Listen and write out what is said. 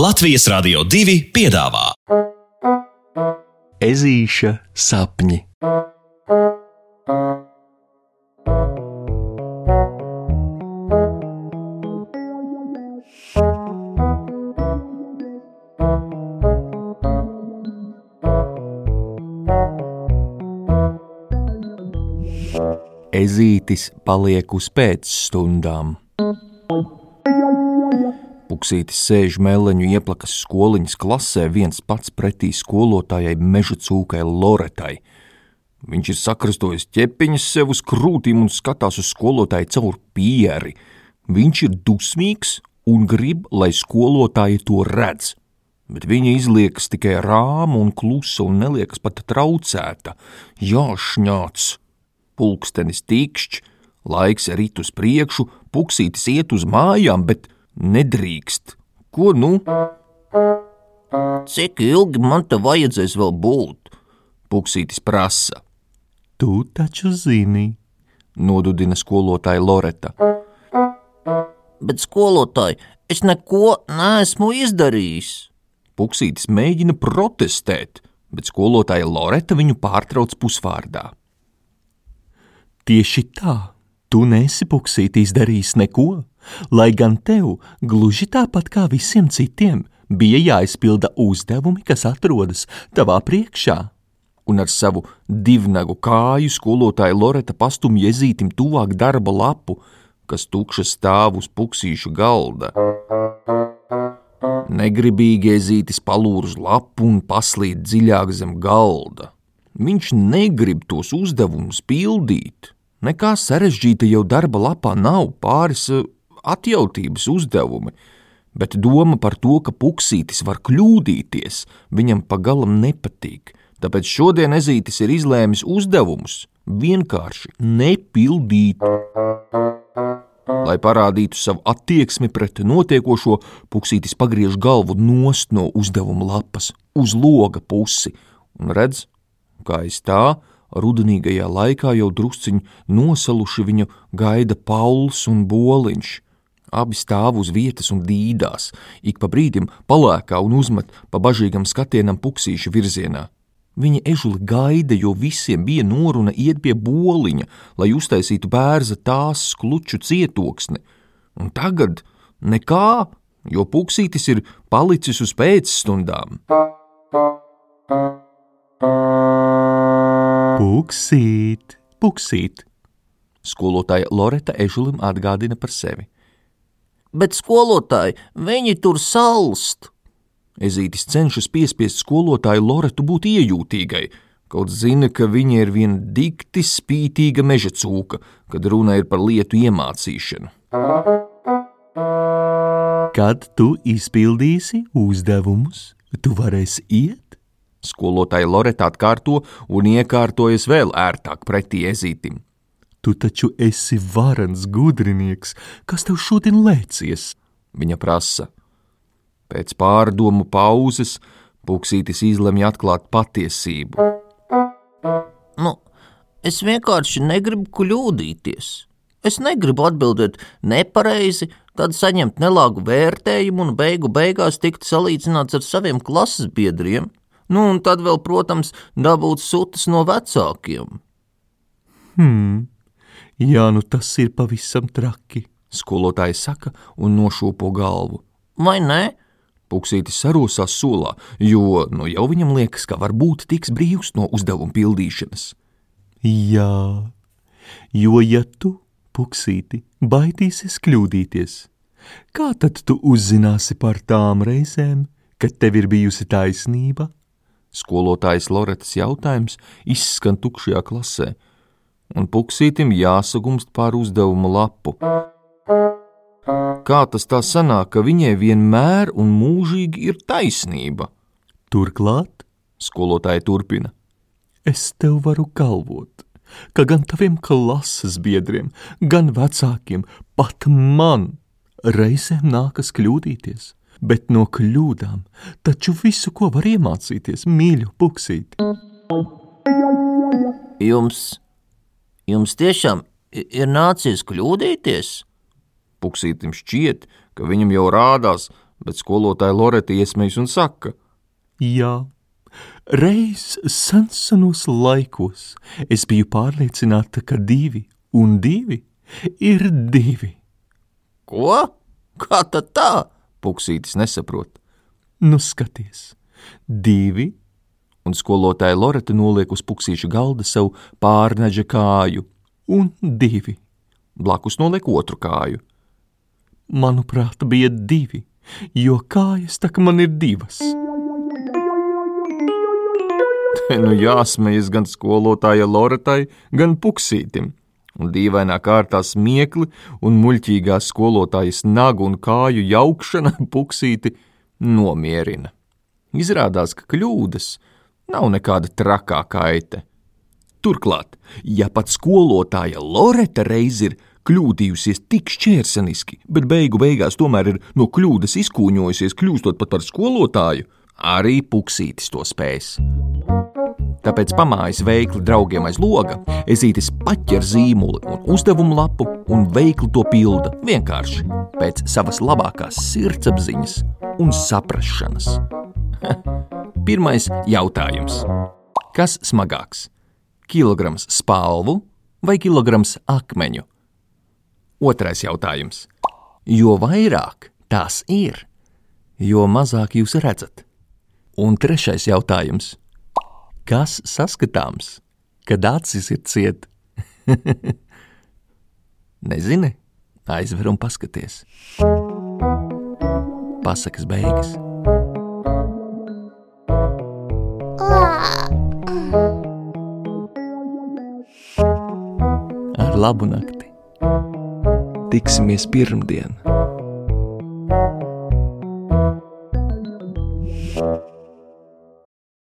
Latvijas Rādio 2 piedāvā Ezīša sapņi. Ezītis paliek uz pēcstundām. Puksītis sēž meleņu ieplakas skoliņas klasē viens pats pretī skolotājai meža cūkai Loretai. Viņš ir sakrastojis ķepiņas sev uz krūtīm un skatās uz skolotāju caur pieri. Viņš ir dusmīgs un grib, lai skolotāji to redz. Bet viņa izliekas tikai rāma un klusa un neliekas pat traucēta. Jāšņāts! Pulkstenis tikšķi, laiks rit uz priekšu, puksītis iet uz mājām, bet nedrīkst. Ko nu? Cik ilgi man te vajadzēs vēl būt? Puksītis prasa. Tu taču zini, Nodudina skolotāja Loreta. Bet skolotāji, es neko neesmu izdarījis. Puksītis mēģina protestēt, bet skolotāja Loreta viņu pārtrauc pusvārdā. tieši tā, tu nesi puksītīs darījis neko, lai gan tev, gluži tāpat kā visiem citiem, bija jāizpilda uzdevumi, kas atrodas tavā priekšā. Un ar savu divnagu kāju skolotāja Loreta pastumj iezītim tuvāk darba lapu, kas tukša stāv uz puksīšu galda. Negribīgi iezītis palūr uz lapu un paslīd dziļāk zem galda. Viņš negrib tos uzdevumus pildīt. Nekā sarežģīta jau darba lapā nav pāris eh, atjautības uzdevumi, bet doma par to, ka puksītis var kļūdīties, viņam pagalam nepatīk. Tāpēc šodien ezītis ir izlēmis uzdevumus vienkārši nepildīt. Lai parādītu savu attieksmi pret notiekošo, puksītis pagriež galvu nost no uzdevuma lapas uz loga pusi un redz, kā aiz tā rudenīgajā laikā jau drusciņi nosaluši viņu gaida Pauls un Boliņš. Abi stāv uz vietas un dīdās, ik pa brīdim palēkā un uzmet pa bažīgam skatienam puksīšu virzienā. Viņa ežuli gaida, jo visiem bija noruna iet pie boliņa, lai uztaisītu bērza tās skluču cietoksni. Un tagad nekā, jo puksītis ir palicis uz pēcstundām. Puksīt, puksīt, Skolotāja Loreta ežulim atgādina par sevi. Bet skolotāji, viņi tur salst. Ezītis cenšas piespiest skolotāju Loretu būt iejūtīgai, kaut zina, ka viņa ir viena dikti spītīga meža cūka, kad runa ir par lietu iemācīšanu. kad tu izpildīsi uzdevumus, tu varēsi iet. Skolotāja Loreta atkārto un iekārtojas vēl ērtāk pretī ezītim. Tu taču esi varans gudrinieks, kas tev šodien lēcies. Viņa prasa. Pēc pārdomu pauzes Puksītis izlemj atklāt patiesību. Nu, es vienkārši negribu kļūdīties. Es negribu atbildēt nepareizi, tad saņemt nelāgu vērtējumu un beigu beigās tikt salīdzināts ar saviem klases biedriem. Nu, un tad vēl, protams, dabūt sūtas no vecākiem. Hmm, jā, nu tas ir pavisam traki. Skolotāja saka un nošūpo galvu. Vai ne? Puksītis sarosās solā, jo nu jau viņam liekas, ka varbūt tiks brīvs no uzdevuma pildīšanas. Jā, jo ja tu, puksīti, baidīsies kļūdīties, kā tad tu uzzināsi par tām reizēm, kad tev ir bijusi taisnība? Skolotājas Loretas jautājums izskan tukšajā klasē, un puksītim jāsagumst pār uzdevuma lapu. Kā tas tā sanāk, ka viņai vienmēr un mūžīgi ir taisnība? Turklāt Skolotāja turpina. es tev varu galvot, ka gan taviem klases biedriem, gan vecākiem, pat man reizēm nākas kļūdīties. Bet no kļūdām taču visu, ko var iemācīties, mīļu puksīt. Jums, jums tiešām ir nācies kļūdīties? Puksītim šķiet, ka viņam jau rādās bet skolotāja Loreta iesmējas un saka: Jā, reiz sensenos laikos es biju pārliecināta, ka divi un divi ir divi. Ko? Kā tad tā? Puksītis nesaprot. Nu, skaties, divi, un skolotāja Loreta noliek uz puksīša galda savu pārneģa kāju, un divi. blakus noliek otru kāju. Manuprāt, bija divi, jo kājas tā kā man ir divas. Te nu jāsmējas gan skolotāja Loretai, gan puksītim. Un dīvainā kārtā smiekli un muļķīgā skolotājas nagu un kāju jaukšana puksīti nomierina. Izrādās, ka kļūdas nav nekāda trakā kaite. Turklāt, ja pat skolotāja Loreta reiz ir kļūdījusies tik šķērsaniski, bet beigu beigās tomēr ir no kļūdas izkūņojusies, kļūstot pat par skolotāju, arī puksītis to spējas. Tāpēc pamājas veikli draugiem aiz loga, ezītis paķer zīmoli un uzdevumu lapu un veikli to pilda vienkārši pēc savas labākās sirdsapziņas un saprašanas. Pirmais jautājums. Kas smagāks? Kilograms spalvu vai kilograms akmeņu? Otrais jautājums. Jo vairāk tās ir, jo mazāk jūs redzat. Un trešais jautājums kas saskatāms, kad acis ir ciet? Nezini, aizver un paskaties. Pasakas beigas. Ar labu nakti! Tiksimies pirmdien!